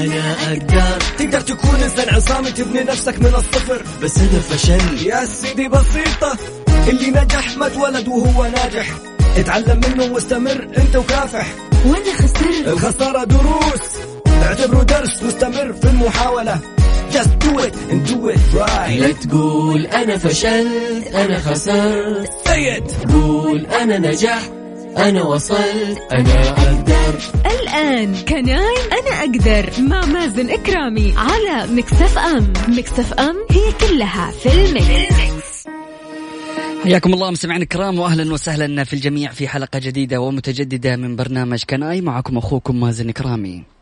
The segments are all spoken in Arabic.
أنا أقدر. تقدر تكون إنسان عصامي تبني نفسك من الصفر. بس أنا فشل. يا سيدي بسيطة. اللي نجح ما اتولد وهو ناجح. اتعلم منه واستمر أنت وكافح. وأنا خسرت. الخسارة دروس. اعتبره درس واستمر في المحاولة. Just do it and do it right. لا تقول أنا فشلت أنا خسرت. Say it. قول أنا نجحت أنا وصلت. أنا أقدر. الآن Can I أنا أقدر مع مازن كرامي على Mix FM Mix FM هي كلها في ال mix. حياكم الله مستمعينا الكرام واهلا وسهلا في الجميع في حلقة جديدة ومتجددة من برنامج Can I معكم أخوكم مازن كرامي.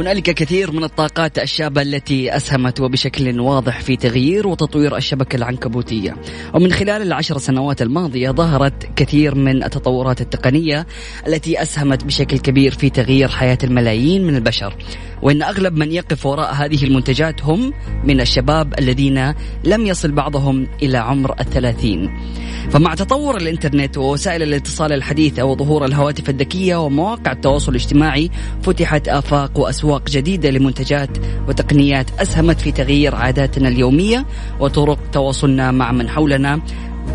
هنالك كثير من الطاقات الشابة التي أسهمت وبشكل واضح في تغيير وتطوير الشبكة العنكبوتية. ومن خلال العشر سنوات الماضية ظهرت كثير من التطورات التقنية التي أسهمت بشكل كبير في تغيير حياة الملايين من البشر. وإن أغلب من يقف وراء هذه المنتجات هم من الشباب الذين لم يصل بعضهم إلى عمر الثلاثين. فمع تطور الإنترنت ووسائل الاتصال الحديثة وظهور الهواتف الذكية ومواقع التواصل الاجتماعي فتحت آفاق وأسواق جديدة لمنتجات وتقنيات أسهمت في تغيير عاداتنا اليومية وطرق تواصلنا مع من حولنا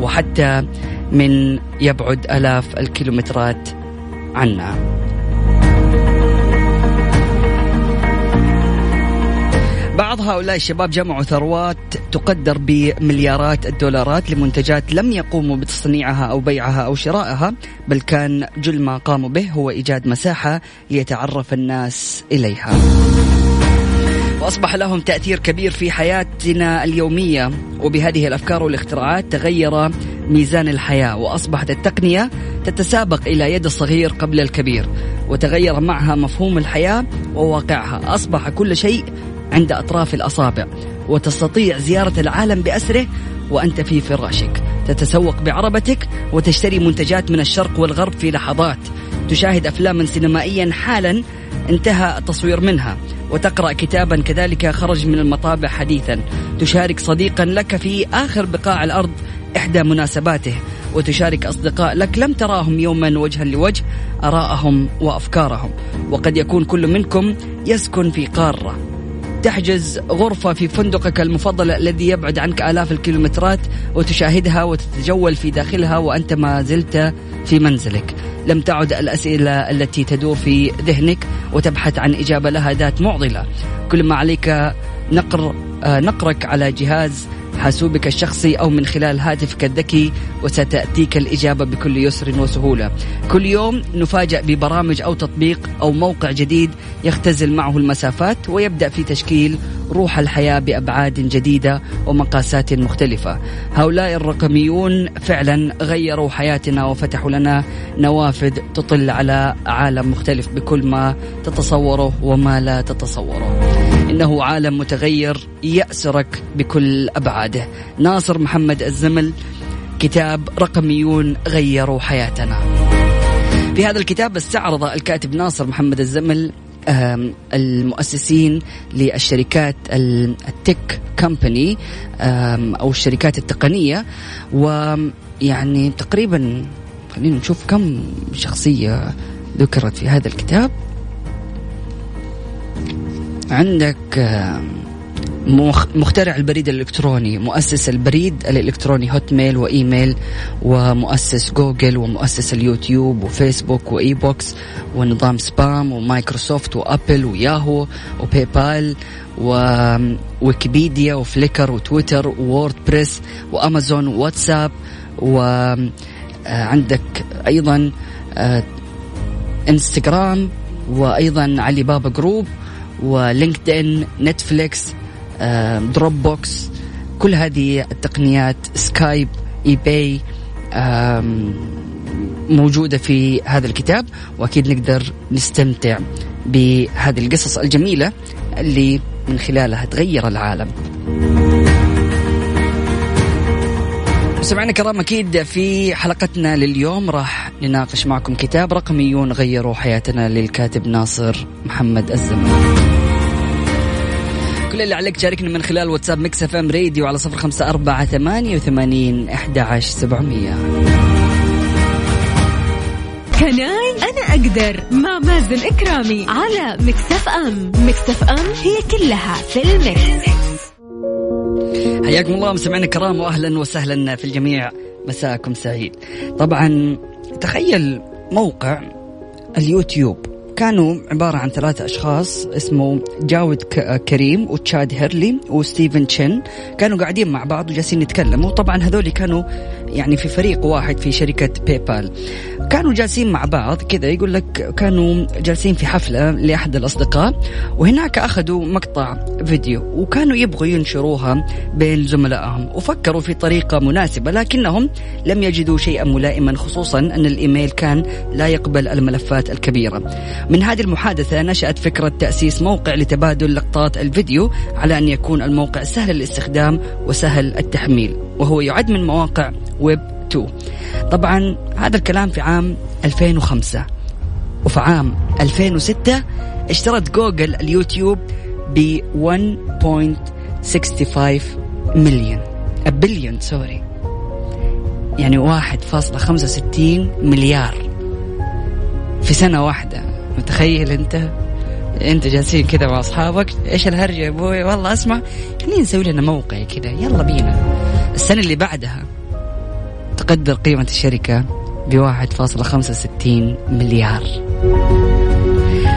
وحتى من يبعد آلاف الكيلومترات عنا. بعض هؤلاء الشباب جمعوا ثروات تقدر بمليارات الدولارات لمنتجات لم يقوموا بتصنيعها أو بيعها أو شرائها بل كان جل ما قاموا به هو إيجاد مساحة ليتعرف الناس إليها. وأصبح لهم تأثير كبير في حياتنا اليومية وبهذه الأفكار والاختراعات تغير ميزان الحياة وأصبحت التقنية تتسابق إلى يد الصغير قبل الكبير وتغير معها مفهوم الحياة وواقعها أصبح كل شيء عند أطراف الأصابع وتستطيع زيارة العالم بأسره وأنت في فراشك. تتسوق بعربتك وتشتري منتجات من الشرق والغرب في لحظات. تشاهد أفلاما سينمائيا حالا انتهى التصوير منها وتقرأ كتابا كذلك خرج من المطابع حديثا. تشارك صديقا لك في آخر بقاع الأرض إحدى مناسباته وتشارك أصدقاء لك لم تراهم يوما وجها لوجه أراءهم وأفكارهم. وقد يكون كل منكم يسكن في قارة. تحجز غرفة في فندقك المفضل الذي يبعد عنك آلاف الكيلومترات وتشاهدها وتتجول في داخلها وأنت ما زلت في منزلك. لم تعد الأسئلة التي تدور في ذهنك وتبحث عن إجابة لها ذات معضلة. كل ما عليك نقر آه، نقرك على جهاز حاسوبك الشخصي أو من خلال هاتفك الذكي وستأتيك الإجابة بكل يسر وسهولة. كل يوم نفاجأ ببرامج أو تطبيق أو موقع جديد يختزل معه المسافات ويبدأ في تشكيل روح الحياة بأبعاد جديدة ومقاسات مختلفة. هؤلاء الرقميون فعلا غيروا حياتنا وفتحوا لنا نوافذ تطل على عالم مختلف بكل ما تتصوره وما لا تتصوره. إنه عالم متغير يأسرك بكل أبعاده. ناصر محمد الزمل كتاب رقميون غيروا حياتنا. في هذا الكتاب استعرض الكاتب ناصر محمد الزمل المؤسسين للشركات ال tech company أو الشركات التقنية ويعني تقريبا خلينا نشوف كم شخصية ذكرت في هذا الكتاب. عندك مخترع البريد الإلكتروني مؤسس البريد الإلكتروني هوت ميل وإيميل ومؤسس جوجل ومؤسس اليوتيوب وفيسبوك وإكس بوكس ونظام spam ومايكروسوفت وأبل وياهو وباي بال وويكيبيديا وفليكر وتويتر ووردبريس وأمازون وواتساب وعندك أيضا إنستغرام وأيضا علي بابا جروب ولينكد ان نتفليكس دروب بوكس كل هذه التقنيات سكايب إي باي موجودة في هذا الكتاب وأكيد نقدر نستمتع بهذه القصص الجميلة اللي من خلالها تغير العالم. سمعنا كرام أكيد في حلقتنا لليوم. راح نناقش معكم كتاب رقميون غيروا حياتنا للكاتب ناصر محمد الزمن كل اللي عليك تشاركنا من خلال واتساب Mix FM Radio على صفر خمسة أربعة ثمانية وثمانين أحد عشر سبعمية. Can I أنا أقدر مع مازن كرامي على Mix F M. Mix FM هي كلها في ال mix. حياكم الله مستمعينا الكرام واهلا وسهلا في الجميع. مساءكم سعيد. طبعا تخيل موقع اليوتيوب. كانوا عبارة عن ثلاثة أشخاص اسمه جاود كريم وتشاد هيرلي وستيفن تشين كانوا قاعدين مع بعض وجالسين يتكلموا. طبعا هذول كانوا يعني في فريق واحد في شركة باي بال كانوا جالسين مع بعض كذا يقول لك كانوا جالسين في حفلة لأحد الأصدقاء وهناك أخذوا مقطع فيديو وكانوا يبغوا ينشروها بين زملائهم وفكروا في طريقة مناسبة لكنهم لم يجدوا شيئا ملائما خصوصا أن الإيميل كان لا يقبل الملفات الكبيرة. من هذه المحادثة نشأت فكرة تأسيس موقع لتبادل لقطات الفيديو على أن يكون الموقع سهل الاستخدام وسهل التحميل وهو يعد من مواقع ويب 2 طبعا هذا الكلام في عام 2005 وفي عام 2006 اشترت جوجل اليوتيوب ب 1.65 مليون بليون sorry. يعني 1.65 مليار في سنة واحدة. متخيل انت؟ انت جالسين كذا مع أصحابك. إيش الهرجة يا أبوي؟ والله اسمع خلينا نسوي لنا موقع كذا. يلا بينا. السنة اللي بعدها تقدر قيمة الشركة ب 1.65 مليار.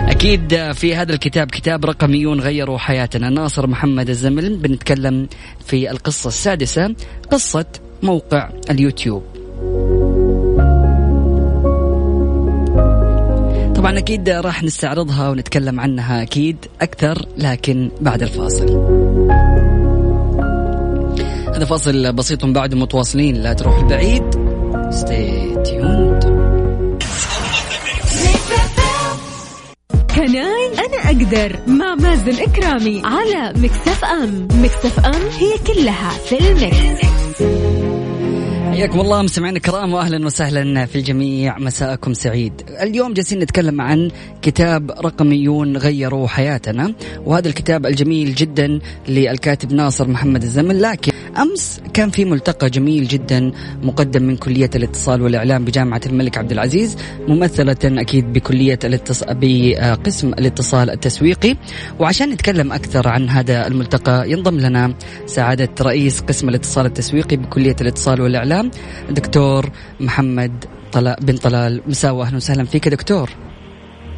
أكيد في هذا الكتاب كتاب رقميون غيروا حياتنا. ناصر محمد الزمل بنتكلم في القصة السادسة قصة موقع اليوتيوب. طبعا أكيد راح نستعرضها ونتكلم عنها أكيد أكثر لكن بعد الفاصل. هذا فاصل بسيط بعد متواصلين لا تروح البعيد stay tuned. Can I أنا أقدر مع مازن إكرامي على Mix FM. Mix FM هي كلها في ال Mix. حياكم الله مستمعينا الكرام واهلا وسهلا في الجميع مساءكم سعيد. اليوم جالسين نتكلم عن كتاب رقميون غيروا حياتنا وهذا الكتاب الجميل جدا للكاتب ناصر محمد الزمن لكن أمس كان في ملتقى جميل جدا مقدم من كلية الاتصال والإعلام بجامعة الملك عبد العزيز ممثلة أكيد بكلية الاتصال بقسم الاتصال التسويقي. وعشان نتكلم أكثر عن هذا الملتقى ينضم لنا سعادة رئيس قسم الاتصال التسويقي بكلية الاتصال والإعلام دكتور محمد طلال بن طلال. مساء أهلا وسهلا فيك دكتور.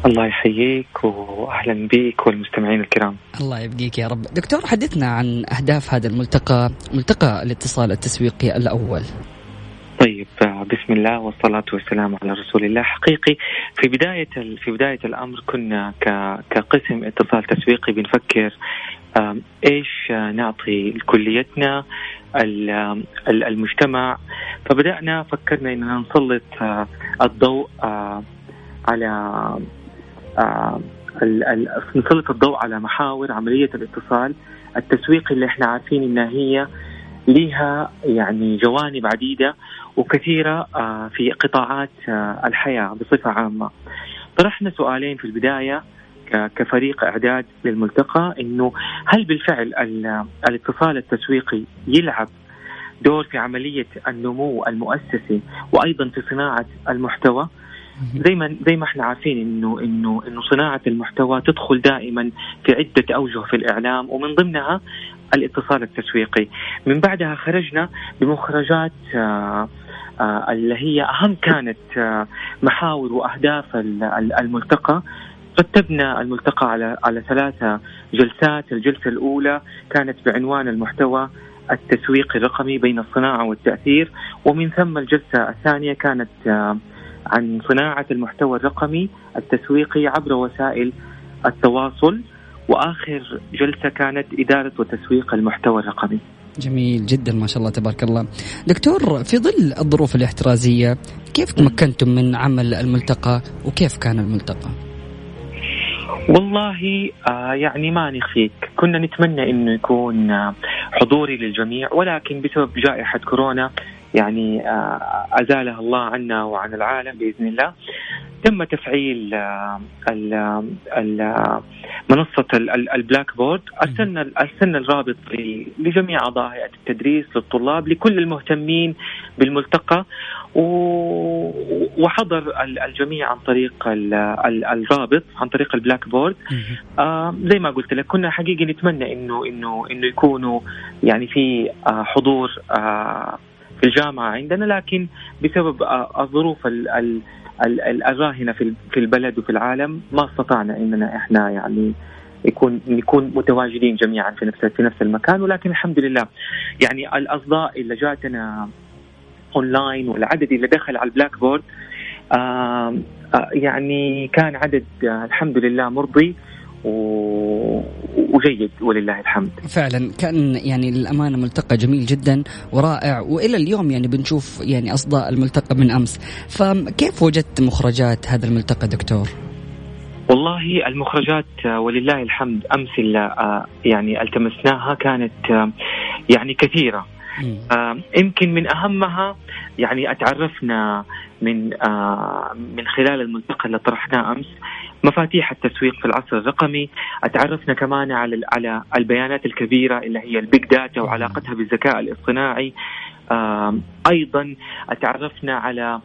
الله يحييك واهلا بك والمستمعين الكرام. الله يبقيك يا رب. دكتور حدثنا عن أهداف هذا الملتقى، ملتقى الاتصال التسويقي الأول. طيب بسم الله والصلاة والسلام على رسول الله حقيقي في بداية في بداية الأمر كنا كقسم اتصال تسويقي بنفكر إيش نعطي لكليتنا المجتمع فبدأنا فكرنا إننا نسلط الضوء على نسلط الضوء على محاور عملية الاتصال التسويقي اللي إحنا عارفين إنها هي لها يعني جوانب عديدة وكثيرة في قطاعات الحياة بصفة عامة. طرحنا سؤالين في البداية كفريق إعداد للملتقى إنه هل بالفعل الاتصال التسويقي يلعب دور في عملية النمو المؤسسي وأيضا في صناعة المحتوى؟ زي ما زي ما إحنا عارفين انه انه إنه صناعة المحتوى تدخل دائما في عدة أوجه في الإعلام ومن ضمنها الاتصال التسويقي. من بعدها خرجنا بمخرجات آآ آآ اللي هي أهم كانت محاور وأهداف الملتقى. رتبنا الملتقى على على ثلاثة جلسات، الجلسة الأولى كانت بعنوان المحتوى التسويقي الرقمي بين الصناعة والتأثير، ومن ثم الجلسة الثانية كانت عن صناعة المحتوى الرقمي التسويقي عبر وسائل التواصل، وآخر جلسة كانت إدارة وتسويق المحتوى الرقمي. جميل جدا ما شاء الله تبارك الله دكتور في ظل الظروف الاحترازية كيف تمكنتم من عمل الملتقى وكيف كان الملتقى؟ والله آه يعني ما نخفيك كنا نتمنى إنه يكون حضوري للجميع ولكن بسبب جائحة كورونا يعني آه أزالها الله عنا وعن العالم بإذن الله. تم تفعيل ال ال منصة ال Blackboard أرسلنا أرسلنا الرابط لجميع أعضاء هيئة التدريس للطلاب لكل المهتمين بالملتقى. وحضر الجميع عن طريق الرابط عن طريق ال Blackboard آه زي ما قلت لك كنا حقيقي نتمنى إنه إنه إنه يكونوا يعني في آه حضور آه في الجامعة عندنا لكن بسبب الظروف الراهنه في البلد وفي العالم ما استطعنا إننا إحنا يعني يكون نكون متواجدين جميعا في نفس في نفس المكان. ولكن الحمد لله يعني الأصداء اللي جاتنا اونلاين والعدد اللي دخل على ال Blackboard يعني كان عدد الحمد لله مرضي وجيد ولله الحمد. فعلا كأن يعني للأمانة ملتقى جميل جدا ورائع وإلى اليوم يعني بنشوف يعني أصداء الملتقى من أمس. فكيف وجدت مخرجات هذا الملتقى دكتور؟ والله المخرجات آه، ولله الحمد أمس اللي آه، يعني التمسناها كانت آه، يعني كثيرة. يمكن من أهمها يعني أتعرفنا من من خلال الملتقى اللي طرحناه أمس مفاتيح التسويق في العصر الرقمي. أتعرفنا كمان على على البيانات الكبيرة اللي هي ال big data وعلاقتها بالذكاء الاصطناعي. أيضا أتعرفنا على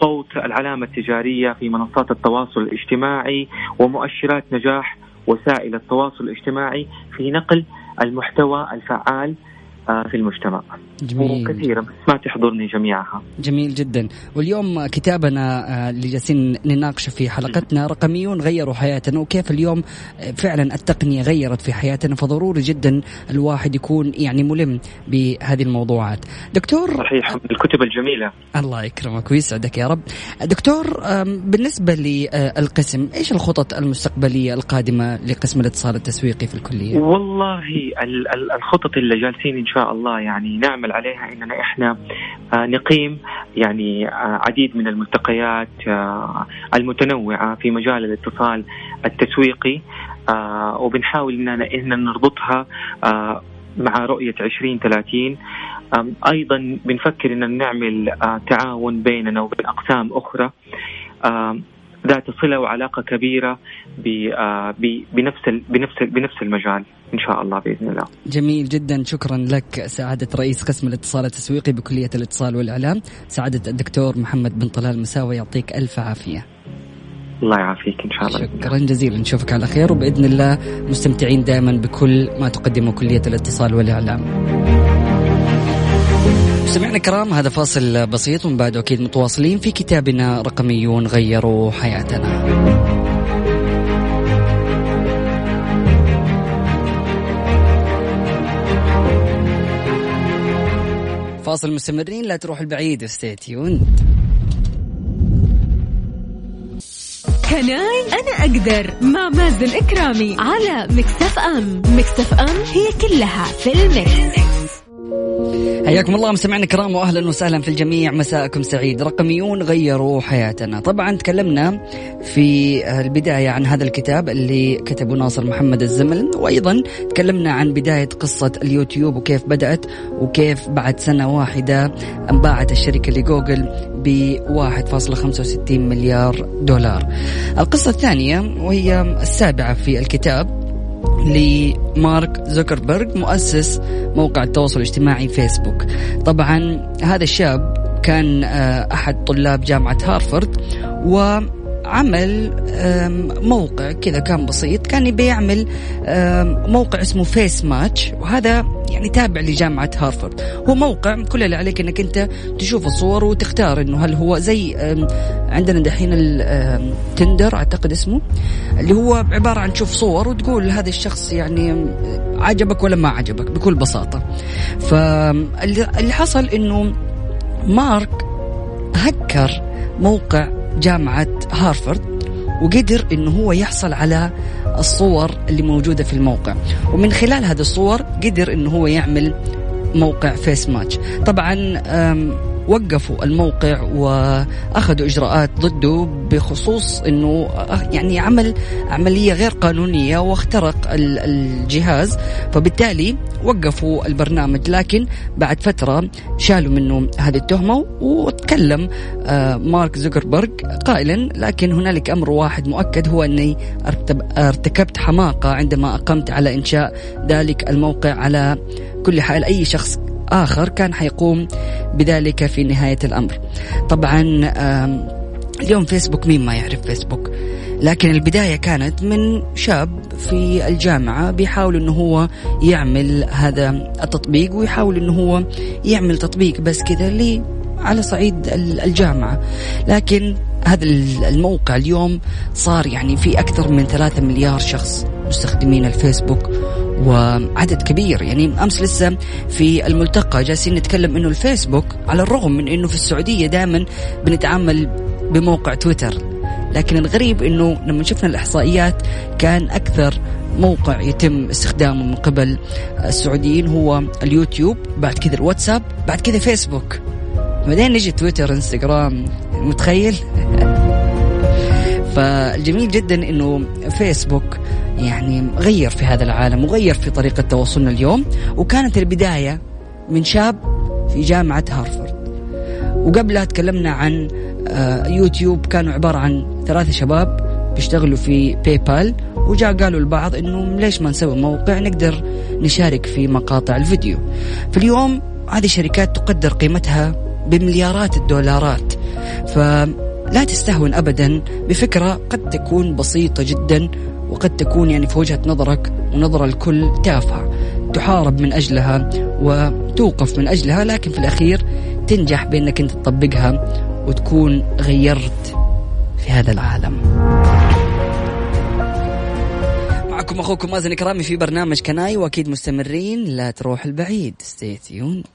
صوت العلامة التجارية في منصات التواصل الاجتماعي ومؤشرات نجاح وسائل التواصل الاجتماعي في نقل المحتوى الفعال آه، في المجتمع. جميل. وكثيرة بس ما تحضرني جميعها. جميل جدا. واليوم كتابنا آه، اللي جالسين نناقشه في حلقتنا رقميون غيروا حياتنا وكيف اليوم آه، فعلا التقنية غيرت في حياتنا فضروري جدا الواحد يكون يعني ملم بهذه الموضوعات. دكتور صحيح الكتب الجميلة. الله يكرمك ويسعدك يا رب. دكتور بالنسبة للقسم إيش الخطط المستقبلية القادمة لقسم الاتصال التسويقي في الكلية؟ والله الخطط اللي جالسين شاء الله يعني نعمل عليها إننا إحنا آه، نقيم يعني آه، عديد من الملتقيات آه، المتنوعة في مجال الاتصال التسويقي وبنحاول اننا نربطها مع رؤية 2030 أيضا بنفكر أن نعمل تعاون بيننا وبين أقسام أخرى. ذات صلة وعلاقة كبيرة بنفس بنفس بنفس المجال. إن شاء الله بإذن الله. جميل جدا شكرا لك سعادة رئيس قسم الاتصال التسويقي بكلية الاتصال والإعلام سعادة الدكتور محمد بن طلال مساوي يعطيك ألف عافية. الله يعافيك إن شاء الله شكرا جزيلا نشوفك على خير وبإذن الله مستمتعين دائما بكل ما تقدمه كلية الاتصال والإعلام. مستمعينا الكرام هذا فاصل بسيط ومن بعده أكيد متواصلين في كتابنا رقميون غيروا حياتنا. فاصل مستمرين لا تروح البعيد stay tuned Can I أنا أقدر مع مازن إكرامي على Mix FM Mix FM هي كلها في ال Mix. حياكم الله. مستمعينا الكرام واهلا وسهلا في الجميع. مساءكم سعيد. رقميون غيروا حياتنا. طبعا تكلمنا في البداية عن هذا الكتاب اللي كتبه ناصر محمد الزمل. وأيضا تكلمنا عن بداية قصة اليوتيوب وكيف بدأت وكيف بعد سنة واحدة انباعت الشركة لجوجل ب 1.65 مليار دولار. القصة الثانية وهي السابعة في الكتاب. لمارك زوكربيرج مؤسس موقع التواصل الاجتماعي فيسبوك. طبعا هذا الشاب كان آه، أحد طلاب جامعة هارفارد و عمل موقع كذا كان بسيط. كان يبي يعمل موقع اسمه Facemash وهذا يعني تابع لجامعة هارفارد. هو موقع كل اللي عليك إنك أنت تشوف الصور وتختار إنه هل هو زي عندنا دحين ال Tinder أعتقد اسمه اللي هو عبارة عن تشوف صور وتقول هذا الشخص يعني عجبك ولا ما عجبك بكل بساطة. فاللي حصل إنه مارك هكر موقع جامعة هارفارد وقدر إنه هو يحصل على الصور اللي موجودة في الموقع. ومن خلال هذه الصور قدر إنه هو يعمل موقع فيس ماتش طبعا وقفوا الموقع وأخذوا إجراءات ضده بخصوص إنه يعني عمل عملية غير قانونية واخترق الجهاز. فبالتالي وقفوا البرنامج لكن بعد فترة شالوا منه هذه التهمة وتكلم آه، مارك زوكربيرج قائلا لكن هنالك أمر واحد مؤكد هو أني ارتكبت حماقة عندما أقمت على إنشاء ذلك الموقع على كل حال. أي شخص آخر كان حيقوم بذلك في نهاية الأمر. طبعا اليوم فيسبوك مين ما يعرف فيسبوك. لكن البداية كانت من شاب في الجامعة بيحاول إنه هو يعمل هذا التطبيق ويحاول إنه هو يعمل تطبيق بس كذا لي على صعيد الجامعة. لكن هذا الموقع اليوم صار يعني في أكثر من ثلاثة مليار شخص مستخدمين الفيسبوك. وعدد كبير. يعني أمس لسه في الملتقى جالسين نتكلم إنه الفيسبوك على الرغم من إنه في السعودية دائما بنتعامل بموقع تويتر لكن الغريب إنه لما شفنا الإحصائيات كان أكثر موقع يتم استخدامه من قبل السعوديين هو اليوتيوب بعد كذا الواتساب بعد كذا فيسبوك. بعدين نجي تويتر إنستغرام متخيل؟ فالجميل جدا إنه فيسبوك يعني غير في هذا العالم وغير في طريقة تواصلنا اليوم وكانت البداية من شاب في جامعة هارفارد وقبلها تكلمنا عن آه، يوتيوب كانوا عبارة عن ثلاثة شباب بيشتغلوا في باي بال وجاء قالوا البعض إنه ليش ما نسوي موقع نقدر نشارك في مقاطع الفيديو. فاليوم هذه الشركات تقدر قيمتها بمليارات الدولارات. فلا تستهون ابدا بفكرة قد تكون بسيطة جدا وقد تكون يعني في وجهة نظرك ونظر الكل تافهه تحارب من أجلها وتوقف من أجلها لكن في الأخير تنجح بأنك أنت تطبقها وتكون غيرت في هذا العالم. معكم أخوكم مازن كرامي في برنامج كناي وأكيد مستمرين لا تروح البعيد. ستي تيوند